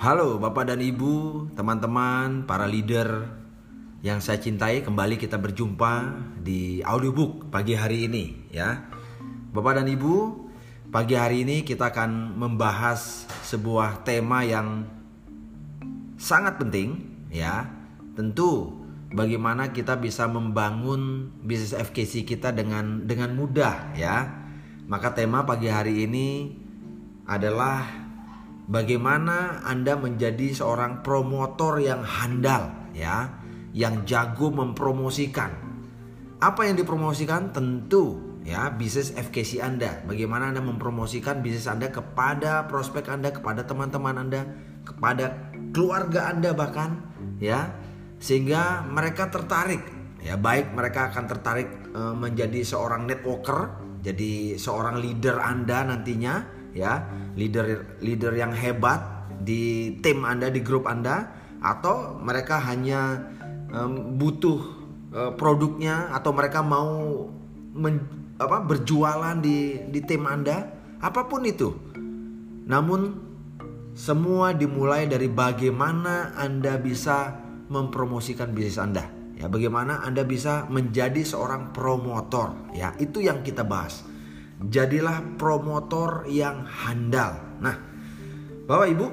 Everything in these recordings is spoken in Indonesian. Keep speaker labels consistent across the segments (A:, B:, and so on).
A: Halo Bapak dan Ibu, teman-teman, para leader yang saya cintai, kembali kita berjumpa di audiobook pagi hari ini ya. Bapak dan Ibu, pagi hari ini kita akan membahas sebuah tema yang sangat penting ya. Tentu bagaimana kita bisa membangun bisnis FKC kita dengan dengan mudah ya. Maka tema pagi hari ini adalah bagaimana Anda menjadi seorang promotor yang handal ya, yang jago mempromosikan. Apa yang dipromosikan? Tentu ya bisnis FKC Anda. Bagaimana Anda mempromosikan bisnis Anda kepada prospek Anda, kepada teman-teman Anda, kepada keluarga Anda bahkan ya. Sehingga mereka tertarik. Ya, baik mereka akan tertarik e, menjadi seorang networker, jadi seorang leader Anda nantinya ya. Leader leader yang hebat di tim anda di grup anda. Atau mereka hanya um, butuh uh, produknya atau mereka mau men, apa berjualan di di tim anda. Apa pun itu. Namun semua dimulai dari bagaimana anda bisa mempromosikan bisnis anda ya bagaimana anda bisa menjadi seorang promotor ya itu yang kita bahas Jadilah promotor yang handal. Nah, Bapak Ibu,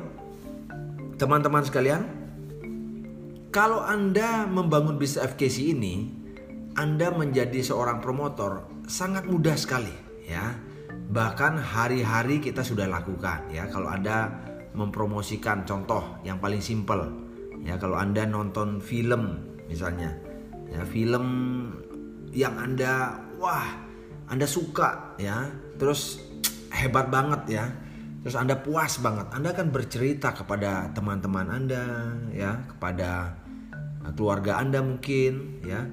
A: teman-teman sekalian, kalau Anda membangun bisnis FKC ini, Anda menjadi seorang promotor sangat mudah sekali ya. Bahkan hari-hari kita sudah lakukan ya. Kalau Anda mempromosikan contoh yang paling simpel ya kalau Anda nonton film misalnya ya film yang Anda wah anda suka ya, terus hebat banget ya. Terus Anda puas banget. Anda akan bercerita kepada teman-teman Anda ya, kepada uh, keluarga Anda mungkin ya.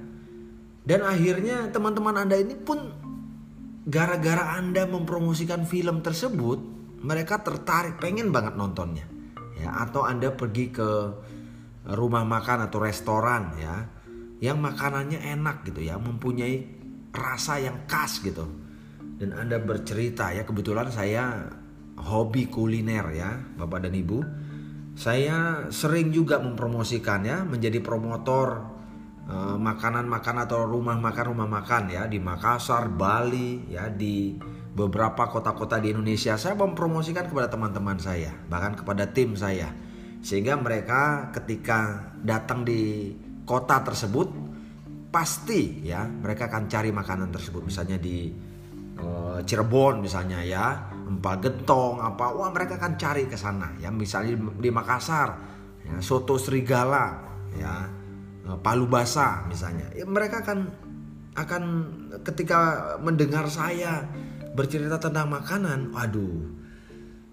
A: Dan akhirnya teman-teman Anda ini pun gara-gara Anda mempromosikan film tersebut, mereka tertarik pengen banget nontonnya. Ya, atau Anda pergi ke rumah makan atau restoran ya yang makanannya enak gitu ya, mempunyai rasa yang khas gitu. Dan Anda bercerita ya, kebetulan saya hobi kuliner ya, Bapak dan Ibu. Saya sering juga mempromosikan ya, menjadi promotor eh, makanan-makan atau rumah makan rumah makan ya di Makassar, Bali ya di beberapa kota-kota di Indonesia. Saya mempromosikan kepada teman-teman saya, bahkan kepada tim saya. Sehingga mereka ketika datang di kota tersebut pasti ya mereka akan cari makanan tersebut. Misalnya di uh, Cirebon misalnya ya empal gentong apa wah mereka akan cari ke sana ya. Misalnya di Makassar ya, soto serigala ya uh, palu basah misalnya. Ya, mereka akan akan ketika mendengar saya bercerita tentang makanan waduh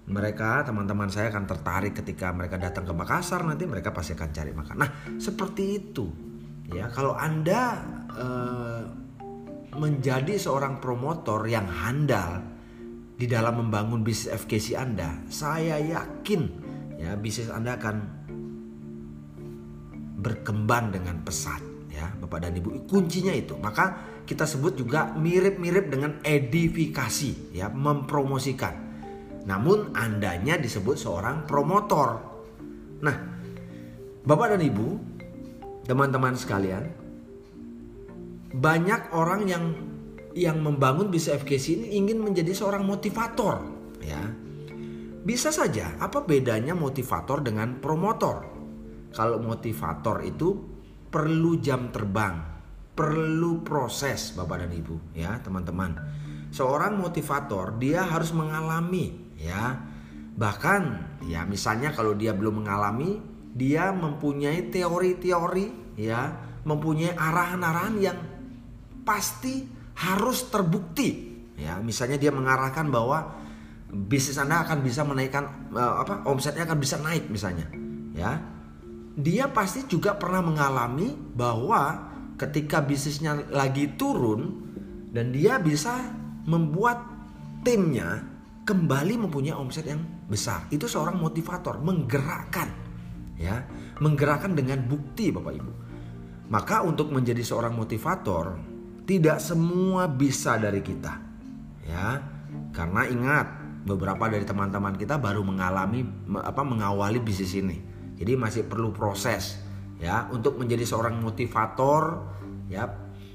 A: mereka teman-teman saya akan tertarik ketika mereka datang ke Makassar nanti mereka pasti akan cari makan nah seperti itu Ya, kalau Anda uh, menjadi seorang promotor yang handal di dalam membangun bisnis FKC Anda, saya yakin ya bisnis Anda akan berkembang dengan pesat ya, Bapak dan Ibu. Kuncinya itu. Maka kita sebut juga mirip-mirip dengan edifikasi ya, mempromosikan. Namun andanya disebut seorang promotor. Nah, Bapak dan Ibu, teman-teman sekalian, banyak orang yang yang membangun bisnis FKC ini ingin menjadi seorang motivator, ya. Bisa saja, apa bedanya motivator dengan promotor? Kalau motivator itu perlu jam terbang, perlu proses Bapak dan Ibu, ya, teman-teman. Seorang motivator dia harus mengalami, ya. Bahkan ya misalnya kalau dia belum mengalami, dia mempunyai teori-teori ya mempunyai arahan-arahan yang pasti harus terbukti ya misalnya dia mengarahkan bahwa bisnis anda akan bisa menaikkan uh, apa omsetnya akan bisa naik misalnya ya dia pasti juga pernah mengalami bahwa ketika bisnisnya lagi turun dan dia bisa membuat timnya kembali mempunyai omset yang besar. Itu seorang motivator menggerakkan ya. Menggerakkan dengan bukti Bapak Ibu. Maka untuk menjadi seorang motivator tidak semua bisa dari kita Karena ingat, beberapa dari teman-teman kita baru mengalami apa mengawali bisnis ini. Jadi masih perlu proses ya. Untuk menjadi seorang motivator ya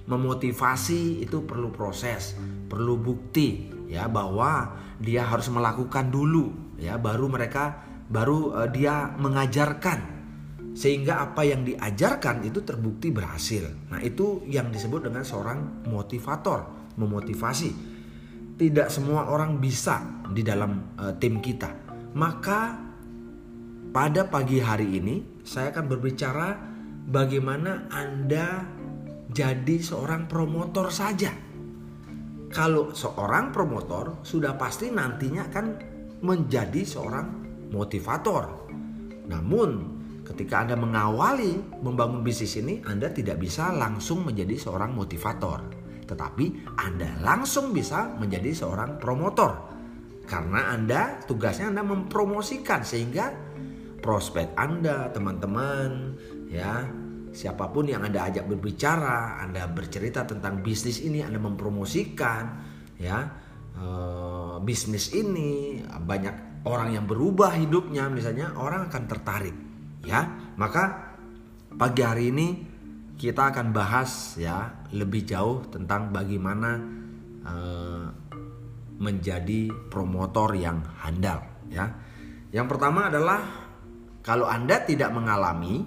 A: memotivasi itu perlu proses, perlu bukti ya bahwa dia harus melakukan dulu ya baru mereka baru uh, dia mengajarkan sehingga apa yang diajarkan itu terbukti berhasil. Nah, itu yang disebut dengan seorang motivator, memotivasi. Tidak semua orang bisa di dalam uh, tim kita. Maka pada pagi hari ini saya akan berbicara bagaimana Anda jadi seorang promotor saja. Kalau seorang promotor sudah pasti nantinya akan menjadi seorang motivator. Namun Ketika Anda mengawali membangun bisnis ini, Anda tidak bisa langsung menjadi seorang motivator, tetapi Anda langsung bisa menjadi seorang promotor. Karena Anda tugasnya Anda mempromosikan sehingga prospek Anda, teman-teman, ya, siapa pun yang Anda ajak berbicara, Anda bercerita tentang bisnis ini, Anda mempromosikan, ya, eh, bisnis ini banyak orang yang berubah hidupnya, misalnya orang akan tertarik ya. Maka pagi hari ini kita akan bahas ya lebih jauh tentang bagaimana uh, menjadi promotor yang handal ya. Yang pertama adalah kalau Anda tidak mengalami,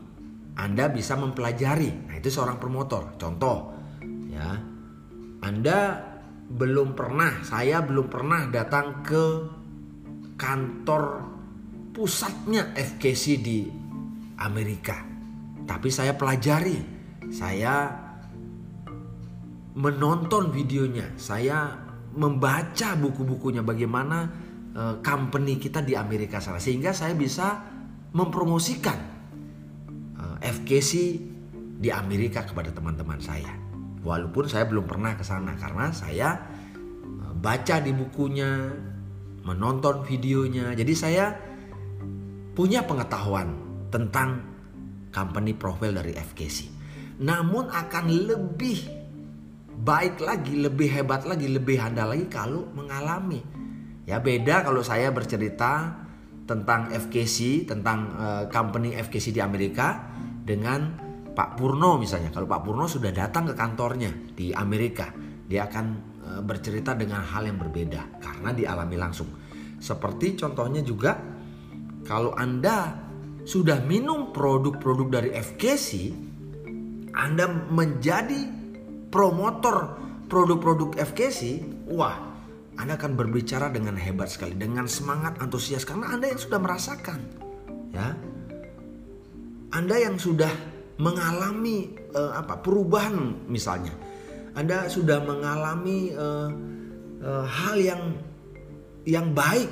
A: Anda bisa mempelajari. Nah, itu seorang promotor. Contoh ya. Anda belum pernah, saya belum pernah datang ke kantor pusatnya FKC di Amerika. Tapi saya pelajari, saya menonton videonya, saya membaca buku-bukunya bagaimana uh, company kita di Amerika sana sehingga saya bisa mempromosikan eh, FKC di Amerika kepada teman-teman saya. Walaupun saya belum pernah ke sana karena saya uh, baca di bukunya, menonton videonya. Jadi saya punya pengetahuan tentang company profile dari FKC. Namun akan lebih baik lagi, lebih hebat lagi, lebih handal lagi kalau mengalami. Ya beda kalau saya bercerita tentang FKC, tentang uh, company FKC di Amerika dengan Pak Purno misalnya. Kalau Pak Purno sudah datang ke kantornya di Amerika, dia akan uh, bercerita dengan hal yang berbeda karena dialami langsung. Seperti contohnya juga kalau Anda sudah minum produk-produk dari FKC, Anda menjadi promotor produk-produk FKC, wah, Anda akan berbicara dengan hebat sekali, dengan semangat antusias karena Anda yang sudah merasakan, ya. Anda yang sudah mengalami uh, apa perubahan misalnya, Anda sudah mengalami uh, uh, hal yang yang baik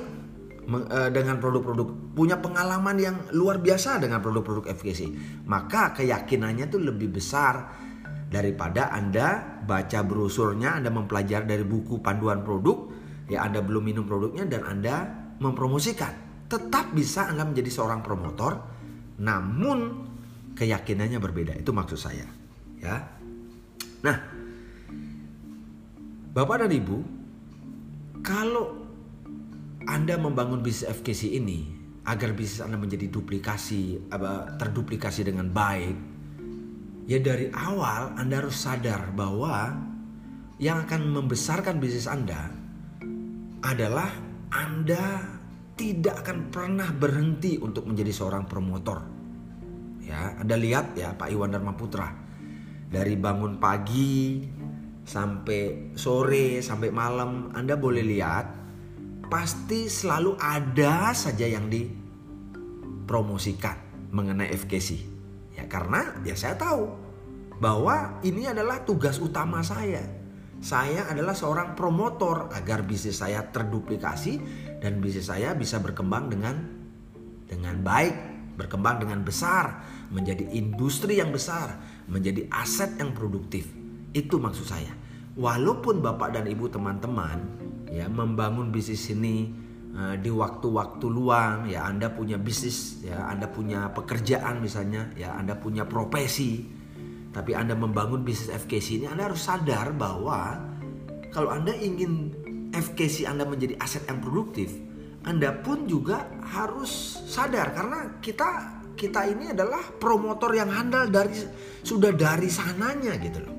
A: dengan produk-produk punya pengalaman yang luar biasa dengan produk-produk FGC maka keyakinannya tuh lebih besar daripada Anda baca brosurnya Anda mempelajari dari buku panduan produk ya Anda belum minum produknya dan Anda mempromosikan. Tetap bisa Anda menjadi seorang promotor namun keyakinannya berbeda. Itu maksud saya. Ya. Nah Bapak dan Ibu kalau anda membangun bisnis FKC ini agar bisnis Anda menjadi duplikasi, terduplikasi dengan baik, ya dari awal Anda harus sadar bahwa yang akan membesarkan bisnis Anda adalah Anda tidak akan pernah berhenti untuk menjadi seorang promotor. Ya, Anda lihat ya Pak Iwan Dharma Putra dari bangun pagi sampai sore sampai malam Anda boleh lihat pasti selalu ada saja yang dipromosikan mengenai FKC. Ya karena ya saya tahu bahwa ini adalah tugas utama saya. Saya adalah seorang promotor agar bisnis saya terduplikasi dan bisnis saya bisa berkembang dengan dengan baik, berkembang dengan besar, menjadi industri yang besar, menjadi aset yang produktif. Itu maksud saya. Walaupun Bapak dan Ibu teman-teman ya membangun bisnis ini uh, di waktu-waktu luang ya Anda punya bisnis ya Anda punya pekerjaan misalnya ya Anda punya profesi tapi Anda membangun bisnis FKC ini Anda harus sadar bahwa kalau Anda ingin FKC Anda menjadi aset yang produktif, Anda pun juga harus sadar karena kita kita ini adalah promotor yang handal dari sudah dari sananya gitu loh.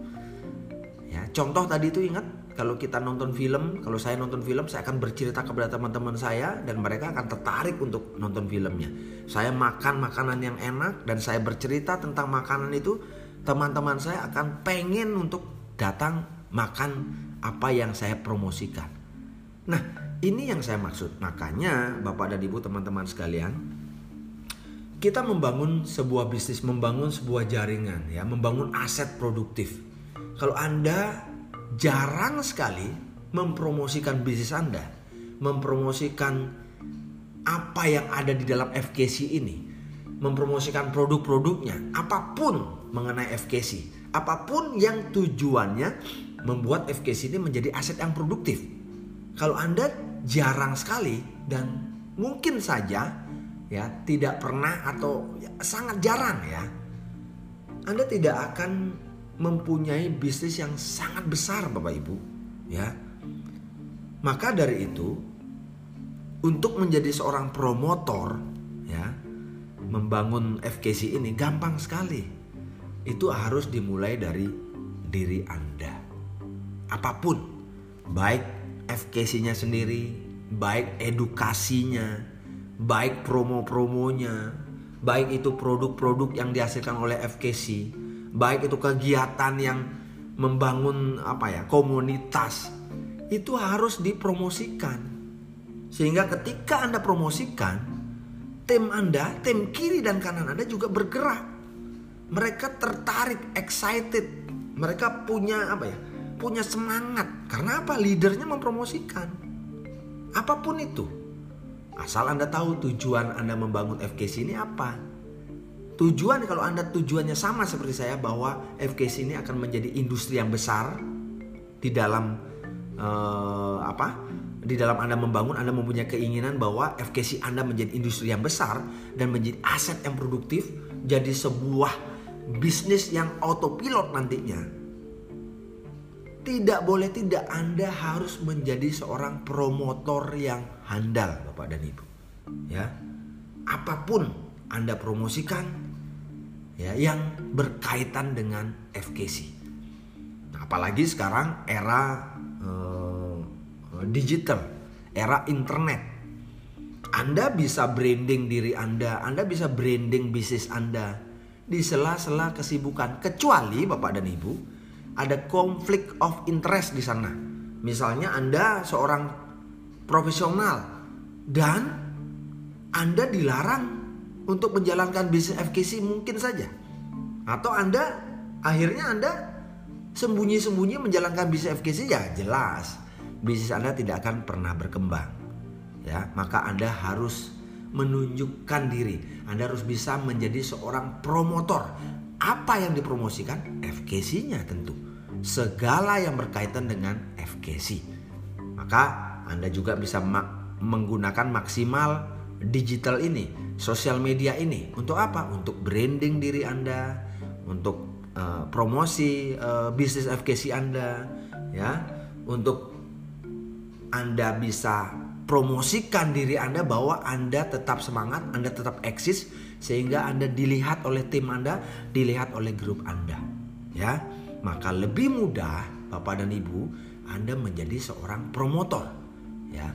A: Ya, contoh tadi itu ingat kalau kita nonton film, kalau saya nonton film, saya akan bercerita kepada teman-teman saya dan mereka akan tertarik untuk nonton filmnya. Saya makan makanan yang enak dan saya bercerita tentang makanan itu, teman-teman saya akan pengen untuk datang makan apa yang saya promosikan. Nah, ini yang saya maksud. Makanya, Bapak dan Ibu, teman-teman sekalian, kita membangun sebuah bisnis, membangun sebuah jaringan, ya, membangun aset produktif. Kalau Anda jarang sekali mempromosikan bisnis Anda, mempromosikan apa yang ada di dalam FKC ini, mempromosikan produk-produknya, apa pun mengenai FKC, apa pun yang tujuannya membuat FKC ini menjadi aset yang produktif. Kalau Anda jarang sekali dan mungkin saja ya tidak pernah atau ya, sangat jarang ya Anda tidak akan mempunyai bisnis yang sangat besar Bapak Ibu ya. Maka dari itu untuk menjadi seorang promotor ya membangun FKC ini gampang sekali itu harus dimulai dari diri Anda. Apa pun baik FKC-nya sendiri, baik edukasinya, baik promo-promonya, baik itu produk-produk yang dihasilkan oleh FKC, baik itu kegiatan yang membangun apa ya komunitas itu harus dipromosikan. Sehingga ketika anda promosikan tim anda tim kiri dan kanan anda juga bergerak mereka tertarik excited mereka punya apa ya punya semangat. Karena apa? Leadernya mempromosikan. Apa pun itu. Asal Anda tahu tujuan Anda membangun FKC ini apa. Tujuan kalau Anda tujuannya sama seperti saya bahwa FKC ini akan menjadi industri yang besar di dalam uh, apa? Di dalam Anda membangun, Anda mempunyai keinginan bahwa FKC Anda menjadi industri yang besar dan menjadi aset yang produktif, jadi sebuah bisnis yang autopilot nantinya tidak boleh tidak Anda harus menjadi seorang promotor yang handal Bapak dan Ibu. Ya. Apa pun Anda promosikan ya yang berkaitan dengan FKC. Nah, apalagi sekarang era uh, digital, era internet. Anda bisa branding diri Anda, Anda bisa branding bisnis Anda di sela-sela kesibukan kecuali Bapak dan Ibu ada konflik of interest di sana. Misalnya Anda seorang profesional dan Anda dilarang untuk menjalankan bisnis FKC mungkin saja. Atau Anda akhirnya Anda sembunyi-sembunyi menjalankan bisnis FKC ya jelas bisnis Anda tidak akan pernah berkembang. Ya, maka Anda harus menunjukkan diri. Anda harus bisa menjadi seorang promotor. Apa yang dipromosikan? FKC-nya tentu segala yang berkaitan dengan FKC. Maka Anda juga bisa ma menggunakan maksimal digital ini, sosial media ini. Untuk apa? Untuk branding diri Anda, untuk uh, promosi uh, bisnis FKC Anda, ya, untuk Anda bisa promosikan diri Anda bahwa Anda tetap semangat, Anda tetap eksis sehingga Anda dilihat oleh tim Anda, dilihat oleh grup Anda. Ya maka lebih mudah Bapak dan Ibu Anda menjadi seorang promotor. Ya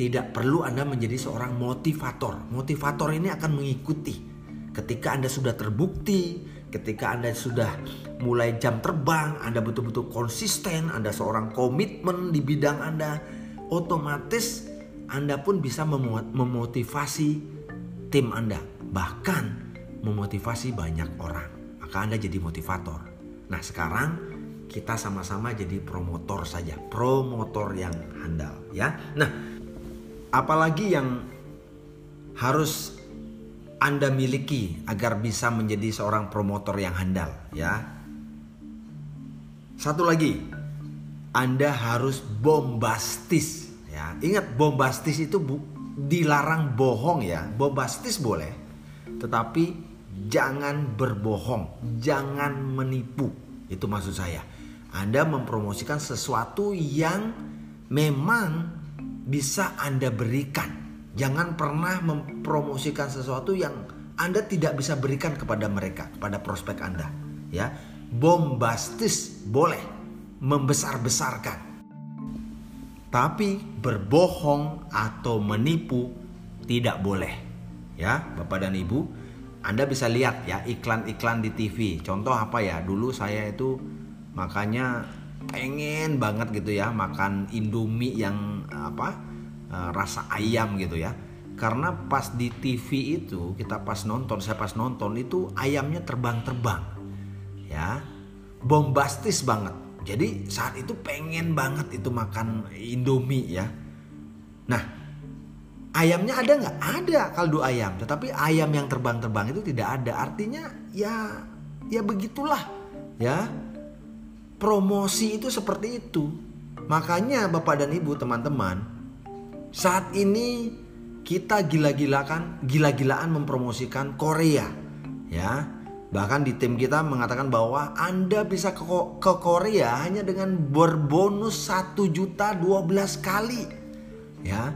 A: tidak perlu Anda menjadi seorang motivator. Motivator ini akan mengikuti. Ketika Anda sudah terbukti ketika Anda sudah mulai jam terbang Anda betul-betul konsisten Anda seorang komitmen di bidang Anda otomatis Anda pun bisa memotivasi tim Anda bahkan memotivasi banyak orang maka Anda jadi motivator Nah sekarang kita sama-sama jadi promotor saja, promotor yang handal ya. Nah, apalagi yang harus Anda miliki agar bisa menjadi seorang promotor yang handal ya. Satu lagi, Anda harus bombastis ya. Ingat bombastis itu bu, dilarang bohong ya. Bombastis boleh, tetapi jangan berbohong, jangan menipu. Itu maksud saya. Anda mempromosikan sesuatu yang memang bisa Anda berikan. Jangan pernah mempromosikan sesuatu yang Anda tidak bisa berikan kepada mereka, kepada prospek Anda. Ya, bombastis boleh, membesar-besarkan. Tapi berbohong atau menipu tidak boleh. Ya, Bapak dan Ibu, Anda bisa lihat ya iklan-iklan di TV. Contoh apa ya? Dulu saya itu makanya pengen banget gitu ya makan Indomie yang apa? Eh, rasa ayam gitu ya. Karena pas di TV itu kita pas nonton, saya pas nonton itu ayamnya terbang-terbang. Ya. Bombastis banget jadi saat itu pengen banget itu makan Indomie ya. Nah ayamnya ada nggak? Ada kaldu ayam. Tetapi ayam yang terbang-terbang itu tidak ada. Artinya ya ya begitulah ya. Promosi itu seperti itu. Makanya Bapak dan Ibu teman-teman saat ini kita gila-gilakan gila-gilaan mempromosikan Korea ya Bahkan di tim kita mengatakan bahwa Anda bisa ke, ke Korea hanya dengan berbonus 1 juta 12 kali. Ya.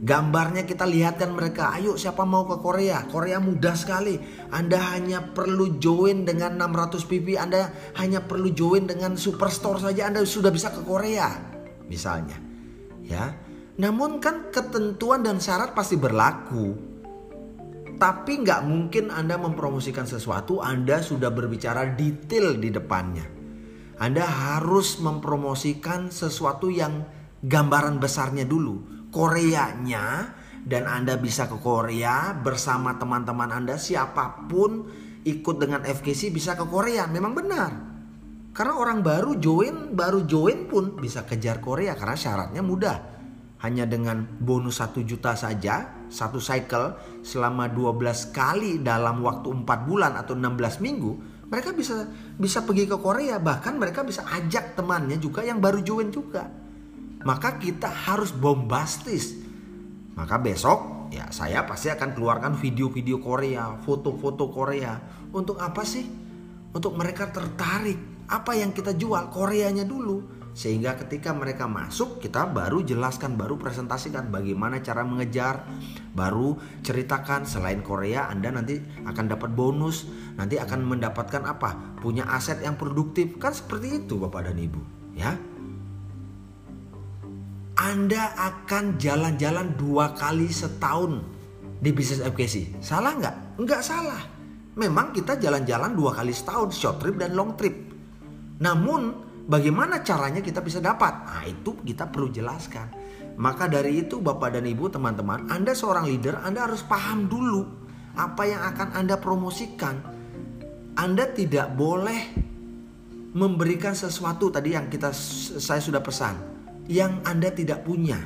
A: Gambarnya kita lihatkan mereka, ayo siapa mau ke Korea? Korea mudah sekali. Anda hanya perlu join dengan 600 PP, Anda hanya perlu join dengan Superstore saja Anda sudah bisa ke Korea. Misalnya. Ya. Namun kan ketentuan dan syarat pasti berlaku. Tapi nggak mungkin Anda mempromosikan sesuatu, Anda sudah berbicara detail di depannya. Anda harus mempromosikan sesuatu yang gambaran besarnya dulu. Koreanya dan Anda bisa ke Korea bersama teman-teman Anda siapa pun ikut dengan FKC bisa ke Korea. Memang benar. Karena orang baru join, baru join pun bisa kejar Korea karena syaratnya mudah hanya dengan bonus 1 juta saja satu cycle selama 12 kali dalam waktu 4 bulan atau 16 minggu mereka bisa bisa pergi ke Korea. Bahkan mereka bisa ajak temannya juga yang baru join juga. Maka kita harus bombastis. Maka besok ya saya pasti akan keluarkan video-video Korea foto-foto Korea. Untuk apa sih? Untuk mereka tertarik. Apa yang kita jual? Koreanya dulu sehingga ketika mereka masuk kita baru jelaskan baru presentasikan bagaimana cara mengejar baru ceritakan selain Korea Anda nanti akan dapat bonus nanti akan mendapatkan apa? Punya aset yang produktif. Kan seperti itu Bapak dan Ibu ya? Anda akan jalan-jalan dua kali setahun di bisnis FKC salah nggak? Nggak salah. Memang kita jalan-jalan dua kali setahun short trip dan long trip. Namun Bagaimana caranya kita bisa dapat? Nah, itu kita perlu jelaskan. Maka dari itu Bapak dan Ibu teman-teman, Anda seorang leader, Anda harus paham dulu apa yang akan Anda promosikan. Anda tidak boleh memberikan sesuatu tadi yang kita saya sudah pesan yang Anda tidak punya.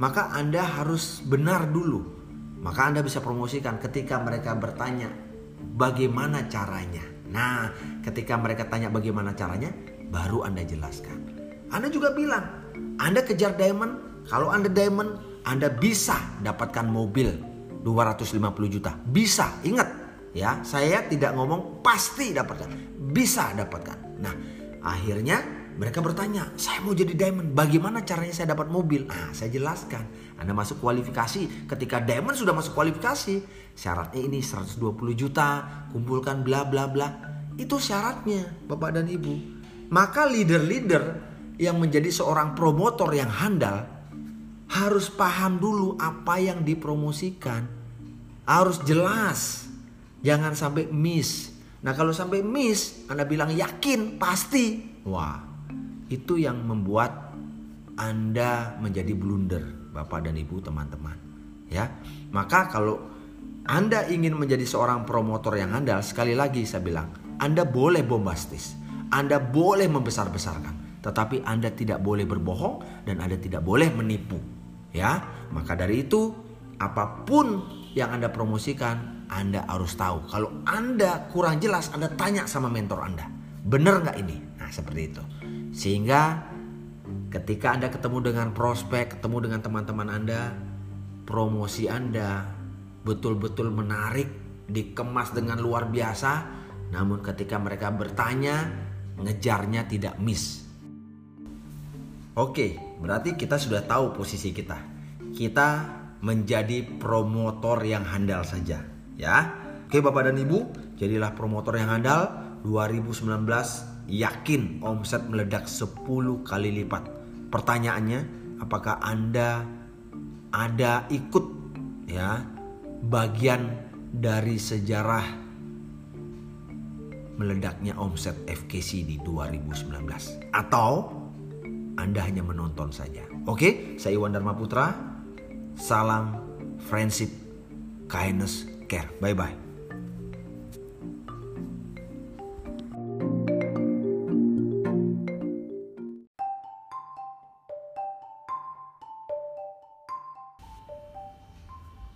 A: Maka Anda harus benar dulu. Maka Anda bisa promosikan ketika mereka bertanya bagaimana caranya. Nah, ketika mereka tanya bagaimana caranya, baru Anda jelaskan. Anda juga bilang, Anda kejar diamond, kalau Anda diamond, Anda bisa dapatkan mobil 250 juta. Bisa, ingat ya, saya tidak ngomong pasti dapatkan, bisa dapatkan. Nah, akhirnya mereka bertanya, saya mau jadi diamond, bagaimana caranya saya dapat mobil? Nah, saya jelaskan. Anda masuk kualifikasi, ketika diamond sudah masuk kualifikasi, syaratnya ini 120 juta, kumpulkan bla bla bla. Itu syaratnya, Bapak dan Ibu. Maka leader-leader yang menjadi seorang promotor yang handal harus paham dulu apa yang dipromosikan. Harus jelas. Jangan sampai miss. Nah kalau sampai miss, Anda bilang yakin, pasti. Wah, itu yang membuat Anda menjadi blunder, Bapak dan Ibu teman-teman. Ya, maka kalau Anda ingin menjadi seorang promotor yang handal, sekali lagi saya bilang, Anda boleh bombastis. Anda boleh membesar-besarkan, tetapi Anda tidak boleh berbohong dan Anda tidak boleh menipu. Ya, maka dari itu apa pun yang Anda promosikan, Anda harus tahu. Kalau Anda kurang jelas, Anda tanya sama mentor Anda. Benar nggak ini? Nah, seperti itu. Sehingga ketika Anda ketemu dengan prospek, ketemu dengan teman-teman Anda, promosi Anda betul-betul menarik, dikemas dengan luar biasa. Namun ketika mereka bertanya, ngejarnya tidak miss. Oke, berarti kita sudah tahu posisi kita. Kita menjadi promotor yang handal saja, ya. Oke, Bapak dan Ibu, jadilah promotor yang handal. 2019 yakin omset meledak 10 kali lipat. Pertanyaannya, apakah Anda ada ikut ya bagian dari sejarah meledaknya omset FKC di 2019 atau anda hanya menonton saja. Oke, saya Iwan Dharma Putra. Salam friendship, kindness, care. Bye-bye.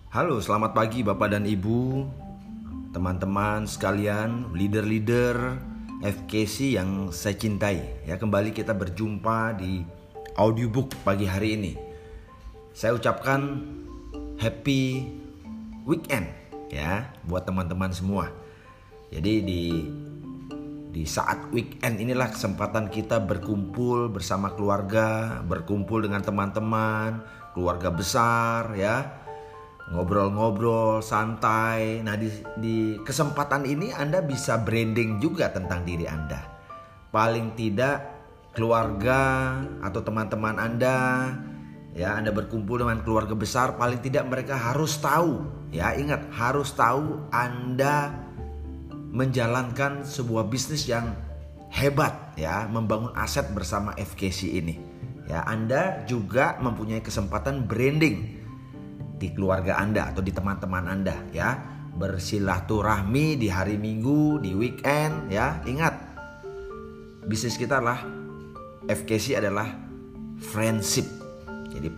A: Halo, selamat pagi Bapak dan Ibu, teman-teman sekalian, leader-leader, FKC yang saya cintai. Ya, kembali kita berjumpa di audiobook pagi hari ini. Saya ucapkan happy weekend ya buat teman-teman semua. Jadi di di saat weekend inilah kesempatan kita berkumpul bersama keluarga, berkumpul dengan teman-teman, keluarga besar ya ngobrol-ngobrol santai. Nah, di, di kesempatan ini Anda bisa branding juga tentang diri Anda. Paling tidak keluarga atau teman-teman Anda ya Anda berkumpul dengan keluarga besar paling tidak mereka harus tahu ya ingat harus tahu Anda menjalankan sebuah bisnis yang hebat ya membangun aset bersama FKC ini ya Anda juga mempunyai kesempatan branding di keluarga Anda atau di teman-teman Anda ya. Bersilaturahmi di hari Minggu, di weekend ya. Ingat, bisnis kita adalah FKC adalah friendship. Jadi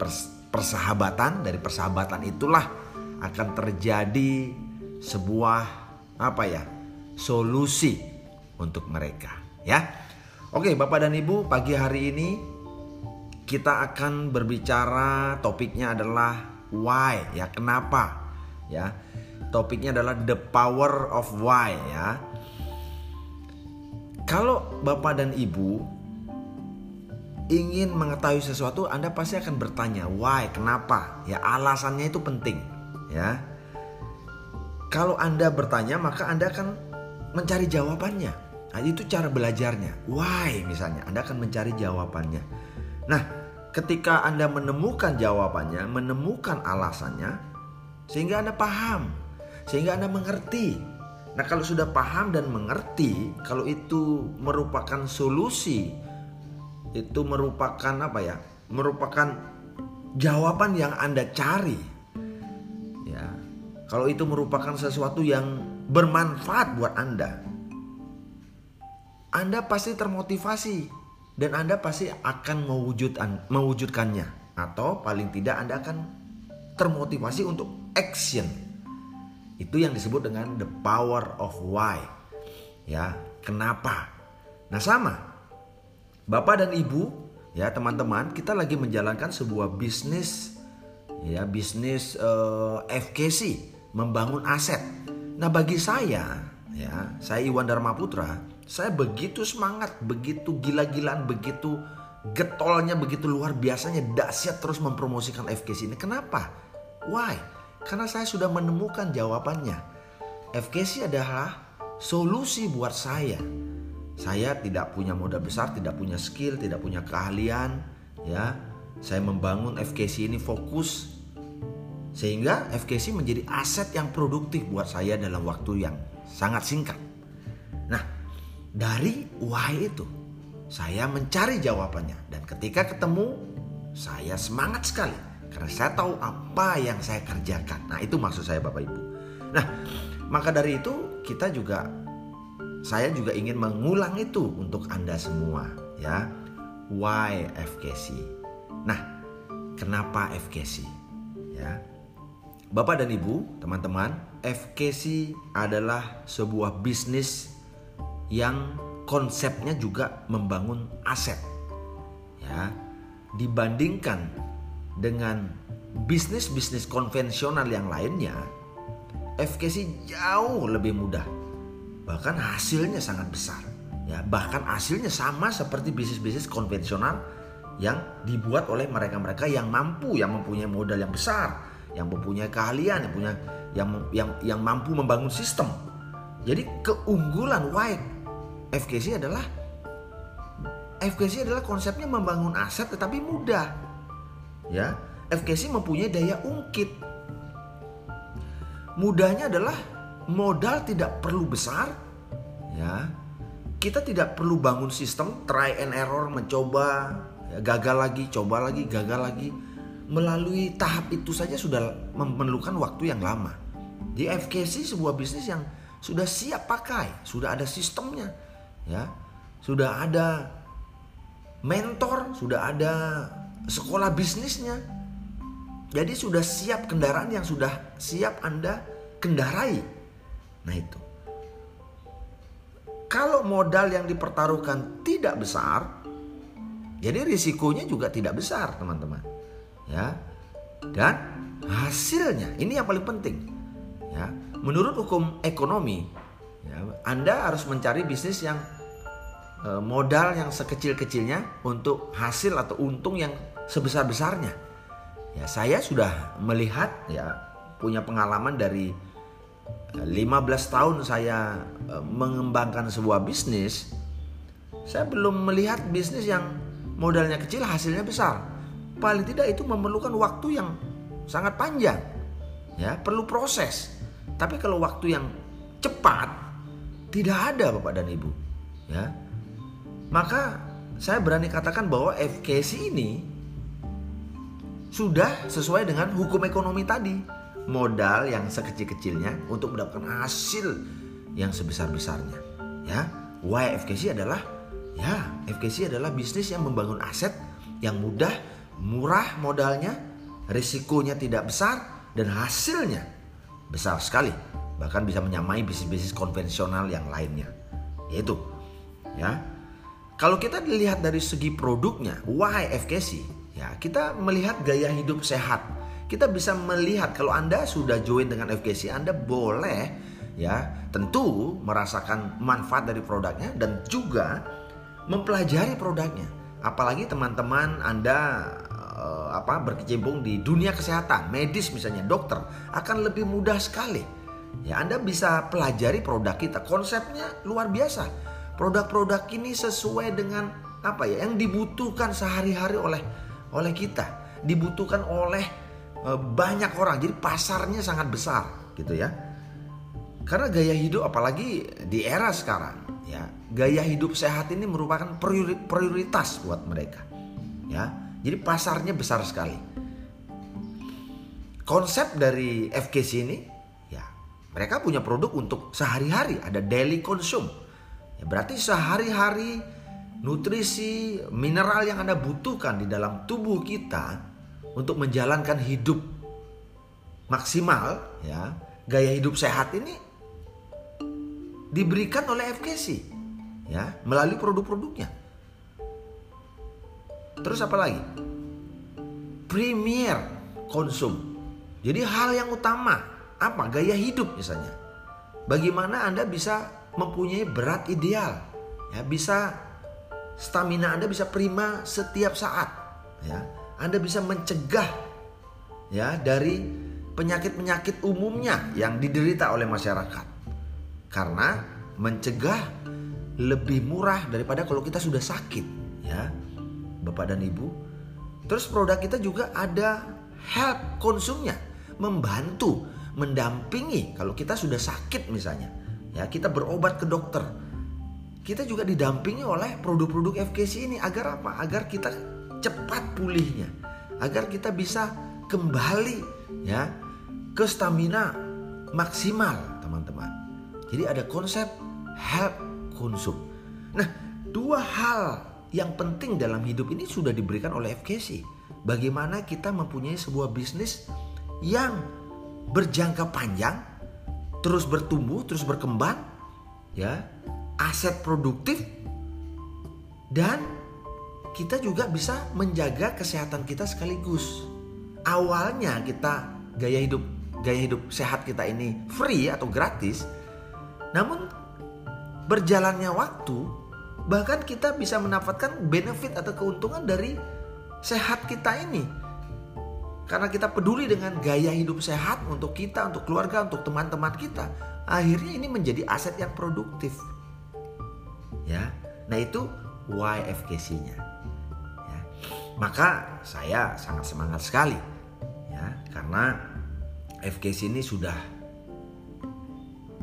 A: persahabatan, dari persahabatan itulah akan terjadi sebuah apa ya? solusi untuk mereka ya. Oke, Bapak dan Ibu, pagi hari ini kita akan berbicara topiknya adalah why ya kenapa ya. Topiknya adalah the power of why ya. Kalau bapak dan ibu ingin mengetahui sesuatu anda pasti akan bertanya why kenapa? Ya alasannya itu penting ya. Kalau anda bertanya maka anda akan mencari jawabannya. Nah, itu cara belajarnya. Why misalnya anda akan mencari jawabannya. Nah ketika Anda menemukan jawabannya, menemukan alasannya, sehingga Anda paham, sehingga Anda mengerti. Nah, kalau sudah paham dan mengerti, kalau itu merupakan solusi, itu merupakan apa ya? Merupakan jawaban yang Anda cari. Ya. Kalau itu merupakan sesuatu yang bermanfaat buat Anda, Anda pasti termotivasi dan Anda pasti akan mewujudkan mewujudkannya atau paling tidak Anda akan termotivasi untuk action. Itu yang disebut dengan the power of why. Ya, kenapa? Nah, sama. Bapak dan Ibu, ya teman-teman, kita lagi menjalankan sebuah bisnis ya, bisnis uh, eh, FKC, membangun aset. Nah, bagi saya, ya, saya Iwan Dharma Putra, saya begitu semangat, begitu gila-gilaan, begitu getolnya, begitu luar biasanya, dahsyat terus mempromosikan FKC ini. Kenapa? Why? Karena saya sudah menemukan jawabannya. FKC adalah solusi buat saya. Saya tidak punya modal besar, tidak punya skill, tidak punya keahlian, ya. Saya membangun FKC ini fokus sehingga FKC menjadi aset yang produktif buat saya dalam waktu yang sangat singkat. Nah, dari why itu saya mencari jawabannya dan ketika ketemu saya semangat sekali karena saya tahu apa yang saya kerjakan. Nah, itu maksud saya Bapak Ibu. Nah, maka dari itu kita juga saya juga ingin mengulang itu untuk Anda semua ya. Why FKC? Nah, kenapa FKC? Ya. Bapak dan Ibu, teman-teman, FKC adalah sebuah bisnis yang konsepnya juga membangun aset. Ya, dibandingkan dengan bisnis-bisnis konvensional yang lainnya, FKC jauh lebih mudah. Bahkan hasilnya sangat besar. Ya, bahkan hasilnya sama seperti bisnis-bisnis konvensional yang dibuat oleh mereka-mereka yang mampu, yang mempunyai modal yang besar, yang mempunyai keahlian, yang punya yang yang yang mampu membangun sistem. Jadi keunggulan White FKC adalah FKC adalah konsepnya membangun aset tetapi mudah. Ya, FKC mempunyai daya ungkit. Mudahnya adalah modal tidak perlu besar, ya. Kita tidak perlu bangun sistem try and error mencoba ya, gagal lagi, coba lagi, gagal lagi. Melalui tahap itu saja sudah memerlukan waktu yang lama. Di FKC sebuah bisnis yang sudah siap pakai, sudah ada sistemnya, ya, sudah ada mentor, sudah ada sekolah bisnisnya. Jadi sudah siap kendaraan yang sudah siap Anda kendarai. Nah itu. Kalau modal yang dipertaruhkan tidak besar, jadi risikonya juga tidak besar, teman-teman. Ya. Dan hasilnya ini yang paling penting. Ya. Menurut hukum ekonomi, ya, Anda harus mencari bisnis yang Eh, modal yang sekecil-kecilnya untuk hasil atau untung yang sebesar-besarnya. Ya, saya sudah melihat ya punya pengalaman dari 15 eh, tahun saya eh, mengembangkan sebuah bisnis. Saya belum melihat bisnis yang modalnya kecil hasilnya besar. Paling tidak itu memerlukan waktu yang sangat panjang. Ya, perlu proses. Tapi kalau waktu yang cepat tidak ada Bapak dan Ibu. Ya, maka saya berani katakan bahwa FKC ini sudah sesuai dengan hukum ekonomi tadi. Modal yang sekecil-kecilnya untuk mendapatkan hasil yang sebesar-besarnya. Ya, why FKC adalah ya, FKC adalah bisnis yang membangun aset yang mudah, murah modalnya, risikonya tidak besar dan hasilnya besar sekali. Bahkan bisa menyamai bisnis-bisnis konvensional yang lainnya. Yaitu ya, kalau kita dilihat dari segi produknya, why FKC? Ya, kita melihat gaya hidup sehat. Kita bisa melihat kalau Anda sudah join dengan FKC, Anda boleh ya tentu merasakan manfaat dari produknya dan juga mempelajari produknya. Apalagi teman-teman Anda uh, apa berkecimpung di dunia kesehatan, medis misalnya, dokter akan lebih mudah sekali. Ya, Anda bisa pelajari produk kita. Konsepnya luar biasa produk-produk ini sesuai dengan apa ya yang dibutuhkan sehari-hari oleh oleh kita, dibutuhkan oleh e, banyak orang. Jadi pasarnya sangat besar gitu ya. Karena gaya hidup apalagi di era sekarang ya, gaya hidup sehat ini merupakan prioritas buat mereka. Ya. Jadi pasarnya besar sekali. Konsep dari FKC ini mereka punya produk untuk sehari-hari, ada daily consume Ya, berarti sehari-hari nutrisi, mineral yang Anda butuhkan di dalam tubuh kita untuk menjalankan hidup maksimal, ya, gaya hidup sehat ini diberikan oleh FKC, ya, melalui produk-produknya. Terus apa lagi? Premier konsum. Jadi hal yang utama apa? Gaya hidup misalnya. Bagaimana Anda bisa mempunyai berat ideal. Ya, bisa stamina Anda bisa prima setiap saat. Ya, Anda bisa mencegah ya dari penyakit-penyakit umumnya yang diderita oleh masyarakat. Karena mencegah lebih murah daripada kalau kita sudah sakit, ya. Bapak dan Ibu. Terus produk kita juga ada help konsumnya, membantu, mendampingi kalau kita sudah sakit misalnya ya kita berobat ke dokter kita juga didampingi oleh produk-produk FKC ini. Agar apa? Agar kita cepat pulihnya. Agar kita bisa kembali ya ke stamina maksimal teman-teman. Jadi ada konsep help konsum. Nah dua hal yang penting dalam hidup ini sudah diberikan oleh FKC bagaimana kita mempunyai sebuah bisnis yang berjangka panjang terus bertumbuh, terus berkembang, ya, aset produktif dan kita juga bisa menjaga kesehatan kita sekaligus. Awalnya kita gaya hidup gaya hidup sehat kita ini free atau gratis. Namun berjalannya waktu bahkan kita bisa mendapatkan benefit atau keuntungan dari sehat kita ini. Karena kita peduli dengan gaya hidup sehat untuk kita, untuk keluarga, untuk teman-teman kita. Akhirnya ini menjadi aset yang produktif. Ya. Nah, itu YFKC-nya. Ya. Maka saya sangat semangat sekali ya karena FKC ini sudah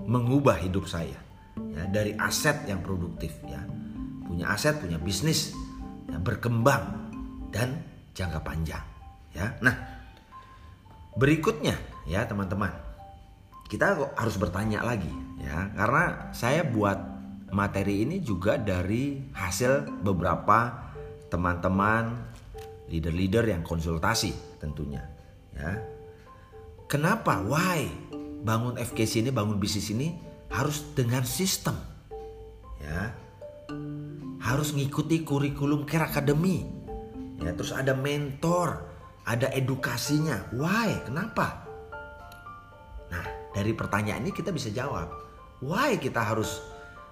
A: mengubah hidup saya ya dari aset yang produktif ya punya aset punya bisnis yang berkembang dan jangka panjang ya nah berikutnya ya teman-teman. Kita harus bertanya lagi ya. Karena saya buat materi ini juga dari hasil beberapa teman-teman leader-leader yang konsultasi tentunya ya. Kenapa why bangun FKC ini bangun bisnis ini harus dengan sistem ya? Harus ngikuti kurikulum care academy ya. Terus ada mentor ada edukasinya. Why? Kenapa? Nah dari pertanyaan ini kita bisa jawab. Why kita harus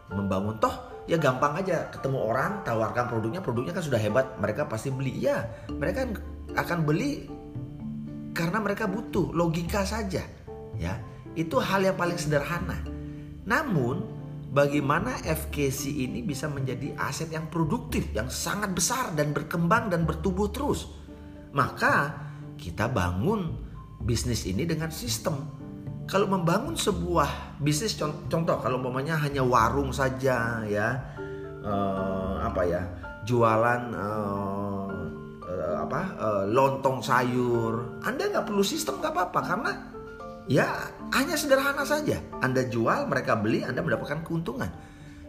A: membangun? Toh ya gampang aja. Ketemu orang tawarkan produknya. Produknya kan sudah hebat mereka pasti beli. Ya mereka akan beli karena mereka butuh. Logika saja ya. Itu hal yang paling sederhana. Namun bagaimana FKC ini bisa menjadi aset yang produktif, yang sangat besar dan berkembang dan bertumbuh terus. Maka kita bangun bisnis ini dengan sistem. Kalau membangun sebuah bisnis contoh kalau umpamanya hanya warung saja ya uh, apa ya jualan uh, uh, apa uh, lontong sayur Anda nggak perlu sistem nggak apa-apa karena Ya, hanya sederhana saja. Anda jual, mereka beli, Anda mendapatkan keuntungan.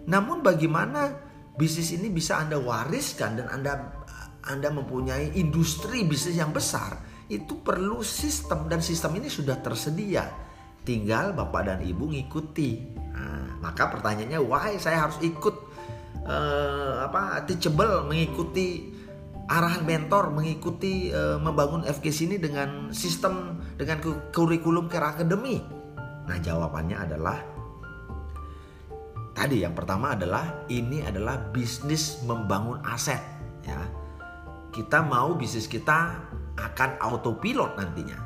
A: Namun bagaimana bisnis ini bisa Anda wariskan dan Anda Anda mempunyai industri bisnis yang besar, itu perlu sistem dan sistem ini sudah tersedia. Tinggal Bapak dan Ibu ngikuti. Nah, maka pertanyaannya, why saya harus ikut uh, apa teachable mengikuti arahan mentor mengikuti uh, membangun FKC ini dengan sistem dengan kurikulum Care Academy? Nah, jawabannya adalah tadi yang pertama adalah ini adalah bisnis membangun aset ya. Kita mau bisnis kita akan autopilot nantinya.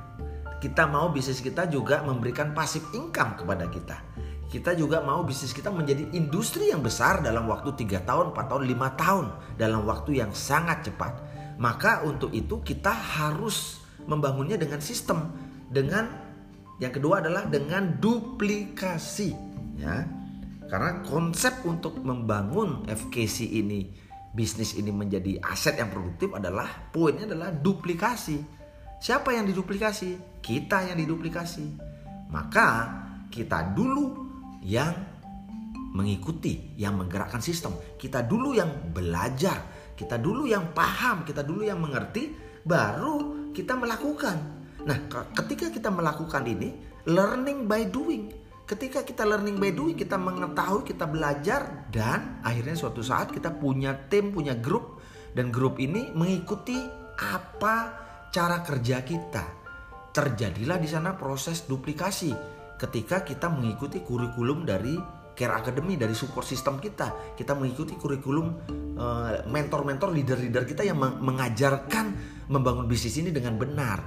A: Kita mau bisnis kita juga memberikan pasif income kepada kita kita juga mau bisnis kita menjadi industri yang besar dalam waktu 3 tahun, 4 tahun, 5 tahun dalam waktu yang sangat cepat. Maka untuk itu kita harus membangunnya dengan sistem, dengan yang kedua adalah dengan duplikasi ya. Karena konsep untuk membangun FKC ini bisnis ini menjadi aset yang produktif adalah poinnya adalah duplikasi. Siapa yang diduplikasi? Kita yang diduplikasi. Maka kita dulu yang mengikuti, yang menggerakkan sistem. Kita dulu yang belajar, kita dulu yang paham, kita dulu yang mengerti, baru kita melakukan. Nah, ketika kita melakukan ini, learning by doing. Ketika kita learning by doing, kita mengetahui, kita belajar, dan akhirnya suatu saat kita punya tim, punya grup, dan grup ini mengikuti apa cara kerja kita. Terjadilah di sana proses duplikasi ketika kita mengikuti kurikulum dari Care Academy dari support system kita. Kita mengikuti kurikulum eh, mentor-mentor leader-leader kita yang mengajarkan membangun bisnis ini dengan benar.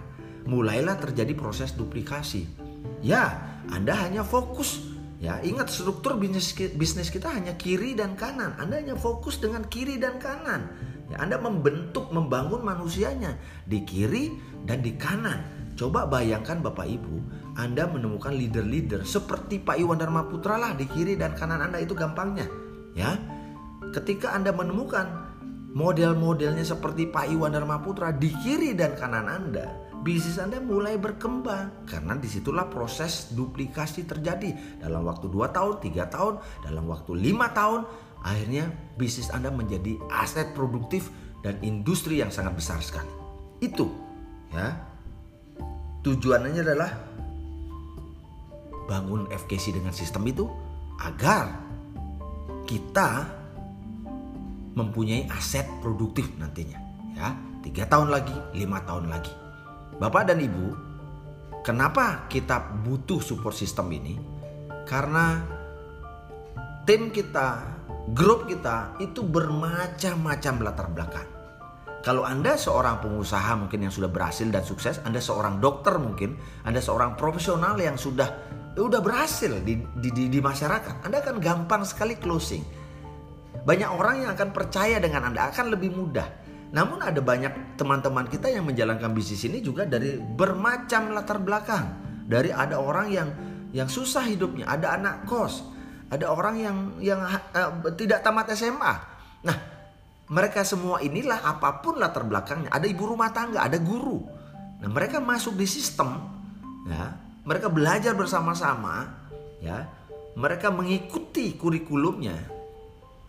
A: Mulailah terjadi proses duplikasi. Ya, Anda hanya fokus Ya, ingat struktur bisnis bisnis kita hanya kiri dan kanan. Anda hanya fokus dengan kiri dan kanan. Ya, Anda membentuk, membangun manusianya di kiri dan di kanan. Coba bayangkan Bapak Ibu, Anda menemukan leader-leader seperti Pak Iwan Dharma Putra lah di kiri dan kanan Anda itu gampangnya. Ya, ketika Anda menemukan model-modelnya seperti Pak Iwan Dharma Putra di kiri dan kanan Anda, bisnis Anda mulai berkembang karena di situlah proses duplikasi terjadi. Dalam waktu 2 tahun, 3 tahun, dalam waktu 5 tahun, akhirnya bisnis Anda menjadi aset produktif dan industri yang sangat besar sekali. Itu ya. Tujuannya adalah bangun FKC dengan sistem itu agar kita mempunyai aset produktif nantinya ya. Tiga tahun lagi lima tahun lagi bapak dan ibu kenapa kita butuh support system ini karena tim kita grup kita itu bermacam-macam latar belakang Kalau Anda seorang pengusaha mungkin yang sudah berhasil dan sukses, Anda seorang dokter mungkin, Anda seorang profesional yang sudah udah berhasil di, di, di, di masyarakat, Anda akan gampang sekali closing. Banyak orang yang akan percaya dengan Anda akan lebih mudah. Namun ada banyak teman-teman kita yang menjalankan bisnis ini juga dari bermacam latar belakang. Dari ada orang yang yang susah hidupnya, ada anak kos, ada orang yang yang uh, tidak tamat SMA. Nah, mereka semua inilah apa pun latar belakangnya. Ada ibu rumah tangga, ada guru. Nah, mereka masuk di sistem, ya. Mereka belajar bersama-sama, ya. Mereka mengikuti kurikulumnya.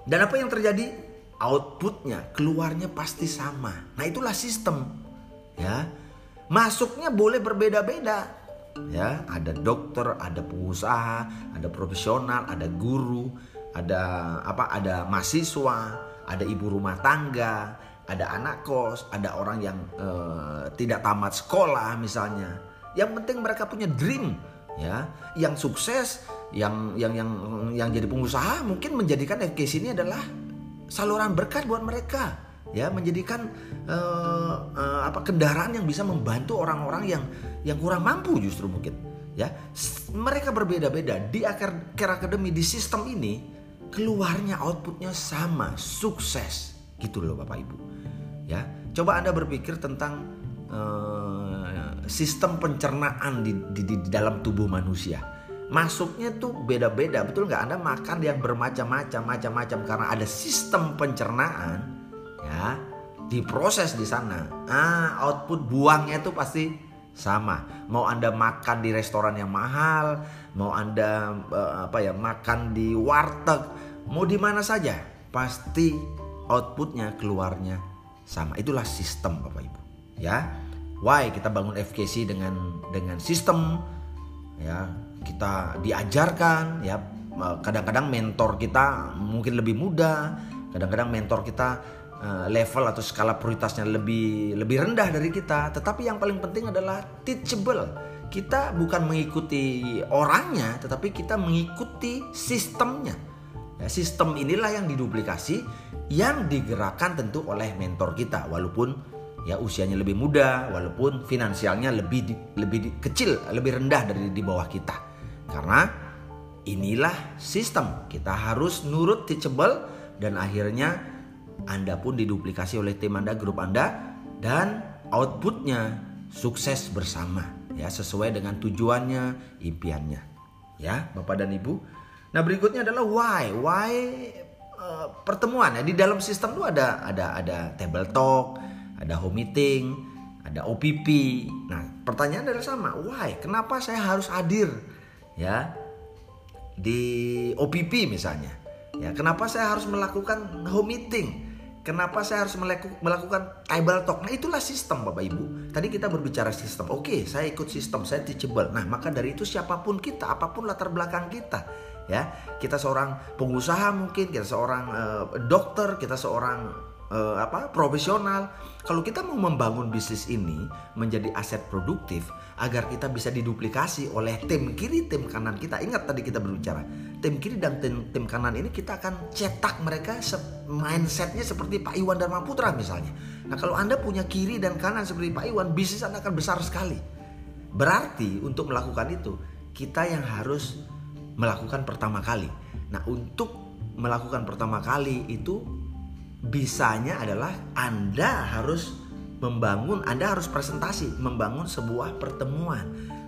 A: Dan apa yang terjadi? Outputnya, keluarnya pasti sama. Nah, itulah sistem, ya. Masuknya boleh berbeda-beda, ya. Ada dokter, ada pengusaha, ada profesional, ada guru, ada apa? Ada mahasiswa, ada ibu rumah tangga, ada anak kos, ada orang yang uh, tidak tamat sekolah misalnya. Yang penting mereka punya dream, ya, yang sukses, yang yang yang yang jadi pengusaha mungkin menjadikan FKC ini adalah saluran berkat buat mereka, ya, menjadikan uh, uh, apa kendaraan yang bisa membantu orang-orang yang yang kurang mampu justru mungkin, ya. Mereka berbeda-beda di akar akademi di sistem ini keluarnya outputnya sama, sukses. Gitu loh Bapak Ibu. Ya, coba Anda berpikir tentang uh, sistem pencernaan di, di, di dalam tubuh manusia. Masuknya tuh beda-beda, betul nggak? Anda makan yang bermacam-macam, macam-macam karena ada sistem pencernaan, ya, diproses di sana. Ah, output buangnya tuh pasti sama. Mau Anda makan di restoran yang mahal, mau Anda uh, apa ya makan di warteg, mau di mana saja, pasti outputnya keluarnya sama. Itulah sistem Bapak Ibu. Ya, why kita bangun FKC dengan dengan sistem ya kita diajarkan ya. Kadang-kadang mentor kita mungkin lebih muda kadang-kadang mentor kita eh, level atau skala prioritasnya lebih lebih rendah dari kita. Tetapi yang paling penting adalah teachable. Kita bukan mengikuti orangnya tetapi kita mengikuti sistemnya. Ya, sistem inilah yang diduplikasi yang digerakkan tentu oleh mentor kita. Walaupun ya usianya lebih muda walaupun finansialnya lebih lebih kecil lebih rendah dari di bawah kita karena inilah sistem. Kita harus nurut teachable dan akhirnya anda pun diduplikasi oleh tim anda grup anda dan outputnya sukses bersama ya sesuai dengan tujuannya impiannya ya bapak dan ibu. Nah berikutnya adalah why, why uh, pertemuan ya. Di dalam sistem itu ada ada ada table talk, ada home meeting, ada OPP. Nah pertanyaan adalah sama, why? Kenapa saya harus hadir ya di OPP misalnya? Ya kenapa saya harus melakukan home meeting? Kenapa saya harus melakukan table talk? Nah itulah sistem Bapak Ibu. Tadi kita berbicara sistem. Oke, saya ikut sistem, saya teachable. Nah maka dari itu siapa pun kita, apa pun latar belakang kita, ya kita seorang pengusaha mungkin kita seorang uh, dokter kita seorang uh, apa profesional. Kalau kita mau membangun bisnis ini menjadi aset produktif agar kita bisa diduplikasi oleh tim kiri tim kanan kita. Ingat tadi kita berbicara tim kiri dan tim, tim kanan ini kita akan cetak mereka mindsetnya seperti Pak Iwan dan Putra misalnya. Nah kalau anda punya kiri dan kanan seperti Pak Iwan bisnis anda akan besar sekali. Berarti untuk melakukan itu kita yang harus melakukan pertama kali. Nah, untuk melakukan pertama kali itu bisanya adalah Anda harus membangun, Anda harus presentasi, membangun sebuah pertemuan,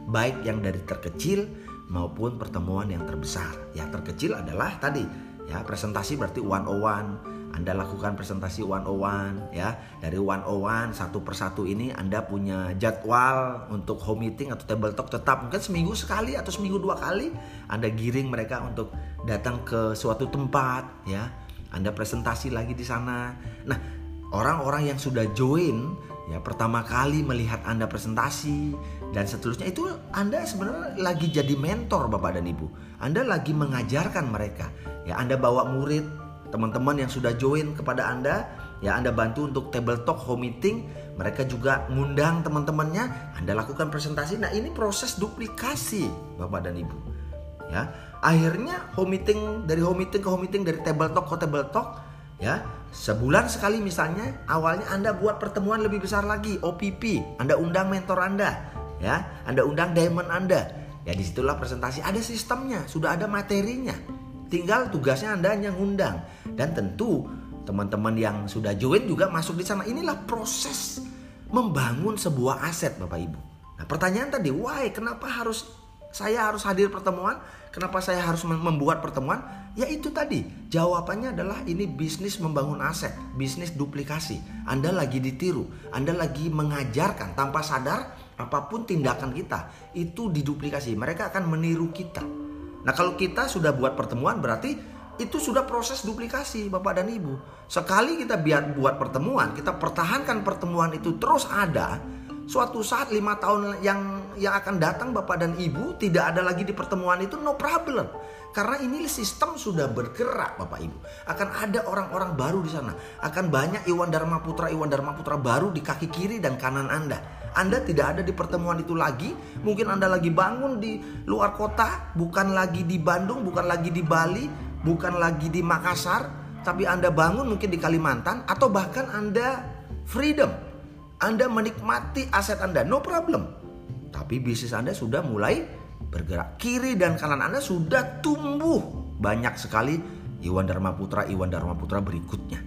A: baik yang dari terkecil maupun pertemuan yang terbesar. Yang terkecil adalah tadi ya presentasi berarti one on one anda lakukan presentasi one on one ya. Dari one on one satu persatu ini Anda punya jadwal untuk home meeting atau table talk tetap mungkin seminggu sekali atau seminggu dua kali Anda giring mereka untuk datang ke suatu tempat ya. Anda presentasi lagi di sana. Nah, orang-orang yang sudah join ya pertama kali melihat Anda presentasi dan seterusnya itu Anda sebenarnya lagi jadi mentor Bapak dan Ibu. Anda lagi mengajarkan mereka. Ya, Anda bawa murid teman-teman yang sudah join kepada Anda, ya Anda bantu untuk table talk home meeting, mereka juga ngundang teman-temannya, Anda lakukan presentasi. Nah, ini proses duplikasi Bapak dan Ibu. Ya. Akhirnya home meeting dari home meeting ke home meeting dari table talk ke table talk, Ya, sebulan sekali misalnya awalnya Anda buat pertemuan lebih besar lagi, OPP. Anda undang mentor Anda, ya. Anda undang diamond Anda. Ya di situlah presentasi ada sistemnya, sudah ada materinya. Tinggal tugasnya Anda hanya ngundang dan tentu teman-teman yang sudah join juga masuk di sana. Inilah proses membangun sebuah aset Bapak Ibu. Nah, pertanyaan tadi, why? Kenapa harus saya harus hadir pertemuan? Kenapa saya harus membuat pertemuan? Ya itu tadi, jawabannya adalah ini bisnis membangun aset, bisnis duplikasi. Anda lagi ditiru, Anda lagi mengajarkan tanpa sadar apa pun tindakan kita itu diduplikasi. Mereka akan meniru kita. Nah kalau kita sudah buat pertemuan berarti itu sudah proses duplikasi Bapak dan Ibu. Sekali kita biar buat pertemuan, kita pertahankan pertemuan itu terus ada, suatu saat lima tahun yang yang akan datang Bapak dan Ibu tidak ada lagi di pertemuan itu no problem. Karena ini sistem sudah bergerak Bapak Ibu. Akan ada orang-orang baru di sana. Akan banyak Iwan Dharma Putra, Iwan Dharma Putra baru di kaki kiri dan kanan Anda. Anda tidak ada di pertemuan itu lagi. Mungkin Anda lagi bangun di luar kota, bukan lagi di Bandung, bukan lagi di Bali, bukan lagi di Makassar, tapi Anda bangun mungkin di Kalimantan atau bahkan Anda freedom anda menikmati aset Anda, no problem. Tapi bisnis Anda sudah mulai bergerak. Kiri dan kanan Anda sudah tumbuh banyak sekali Iwan Dharma Putra, Iwan Dharma Putra berikutnya.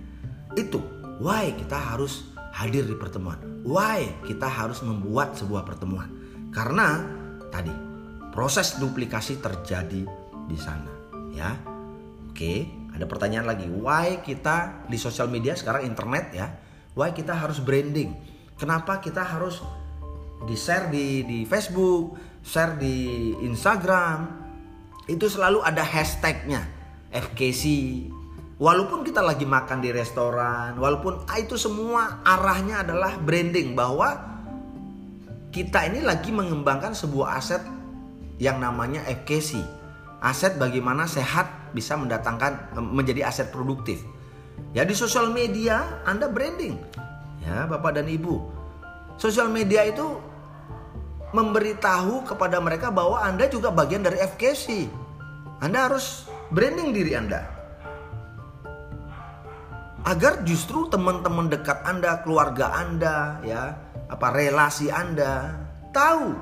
A: Itu why kita harus hadir di pertemuan. Why kita harus membuat sebuah pertemuan. Karena tadi proses duplikasi terjadi di sana, ya. Oke, ada pertanyaan lagi. Why kita di sosial media sekarang internet ya? Why kita harus branding? Kenapa kita harus di share di di Facebook, share di Instagram? Itu selalu ada hashtagnya FKC. Walaupun kita lagi makan di restoran, walaupun ah, itu semua arahnya adalah branding bahwa kita ini lagi mengembangkan sebuah aset yang namanya FKC. Aset bagaimana sehat bisa mendatangkan menjadi aset produktif. Ya di sosial media Anda branding ya Bapak dan Ibu. Sosial media itu memberitahu kepada mereka bahwa Anda juga bagian dari FKC. Anda harus branding diri Anda. Agar justru teman-teman dekat Anda, keluarga Anda, ya, apa relasi Anda tahu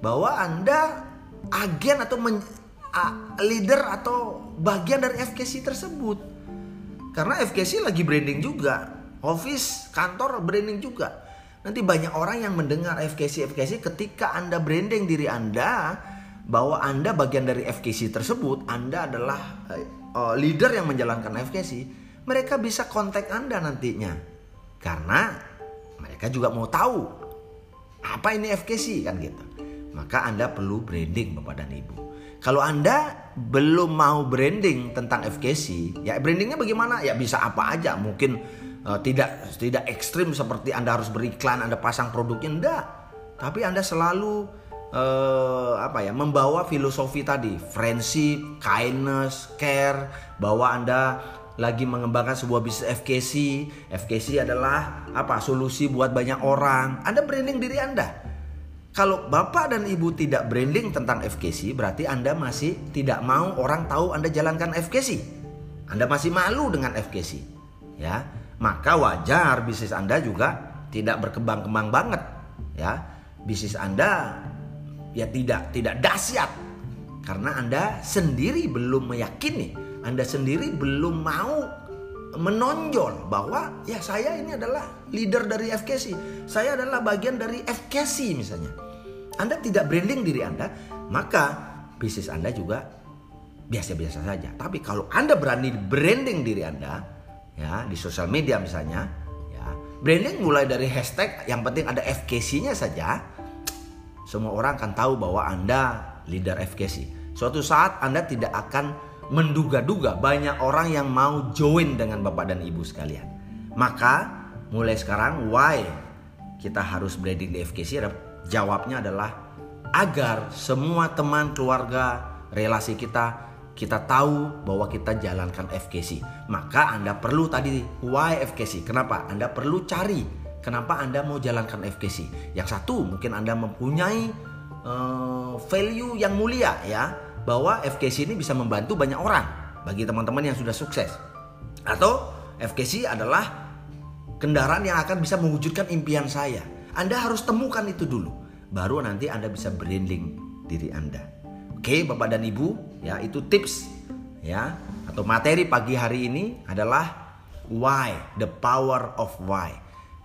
A: bahwa Anda agen atau men, uh, leader atau bagian dari FKC tersebut. Karena FKC lagi branding juga office, kantor branding juga. Nanti banyak orang yang mendengar FKC FKC ketika Anda branding diri Anda bahwa Anda bagian dari FKC tersebut, Anda adalah uh, leader yang menjalankan FKC, mereka bisa kontak Anda nantinya. Karena mereka juga mau tahu apa ini FKC kan gitu. Maka Anda perlu branding Bapak dan Ibu. Kalau Anda belum mau branding tentang FKC, ya brandingnya bagaimana? Ya bisa apa aja, mungkin uh, tidak tidak ekstrim seperti Anda harus beriklan, Anda pasang produknya enggak. Tapi Anda selalu uh, apa ya, membawa filosofi tadi, friendship, kindness, care, bahwa Anda lagi mengembangkan sebuah bisnis FKC. FKC adalah apa? Solusi buat banyak orang. Anda branding diri Anda. Kalau Bapak dan Ibu tidak branding tentang FKC, berarti Anda masih tidak mau orang tahu Anda jalankan FKC. Anda masih malu dengan FKC. Ya maka wajar bisnis Anda juga tidak berkembang-kembang banget ya. Bisnis Anda ya tidak tidak dahsyat karena Anda sendiri belum meyakini, Anda sendiri belum mau menonjol bahwa ya saya ini adalah leader dari FKC. Saya adalah bagian dari FKC misalnya. Anda tidak branding diri Anda, maka bisnis Anda juga biasa-biasa saja. Tapi kalau Anda berani branding diri Anda, ya di sosial media misalnya ya. Branding mulai dari hashtag yang penting ada FKC-nya saja semua orang akan tahu bahwa anda leader FKC suatu saat anda tidak akan menduga-duga banyak orang yang mau join dengan bapak dan ibu sekalian. Maka mulai sekarang why kita harus branding di FKC jawabnya adalah agar semua teman keluarga relasi kita kita tahu bahwa kita jalankan FKC. Maka Anda perlu tadi why FKC. Kenapa? Anda perlu cari kenapa Anda mau jalankan FKC. Yang satu mungkin Anda mempunyai uh, value yang mulia ya bahwa FKC ini bisa membantu banyak orang bagi teman-teman yang sudah sukses. Atau FKC adalah kendaraan yang akan bisa mewujudkan impian saya. Anda harus temukan itu dulu, baru nanti Anda bisa branding diri Anda. Oke, Bapak dan Ibu, ya itu tips ya atau materi pagi hari ini adalah why, the power of why.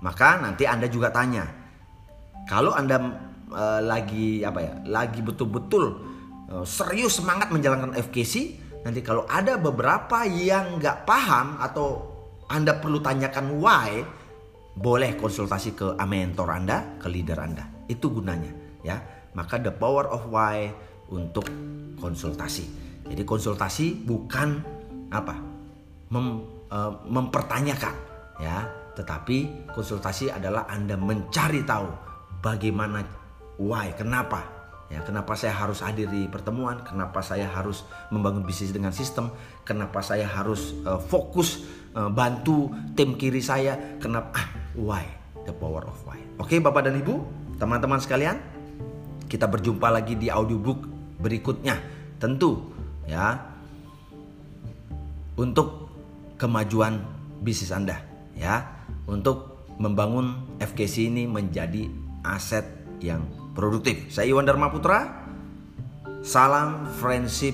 A: Maka nanti Anda juga tanya, kalau Anda uh, lagi apa ya, lagi betul-betul uh, serius semangat menjalankan FKC, nanti kalau ada beberapa yang nggak paham atau Anda perlu tanyakan why, boleh konsultasi ke mentor Anda, ke leader Anda. Itu gunanya, ya. Maka the power of why untuk konsultasi. Jadi konsultasi bukan apa? Mem, uh, mempertanyakan, ya. Tetapi konsultasi adalah Anda mencari tahu bagaimana why, kenapa Ya, kenapa saya harus hadir di pertemuan? Kenapa saya harus membangun bisnis dengan sistem? Kenapa saya harus uh, fokus uh, bantu tim kiri saya? Kenapa? Ah, why? The power of why. Oke, Bapak dan Ibu, teman-teman sekalian, kita berjumpa lagi di audiobook berikutnya. Tentu, ya, untuk kemajuan bisnis Anda, ya, untuk membangun FKC ini menjadi aset yang produktif. Saya Iwan Dharma Putra. Salam friendship,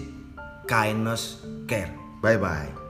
A: kindness, care. Bye bye.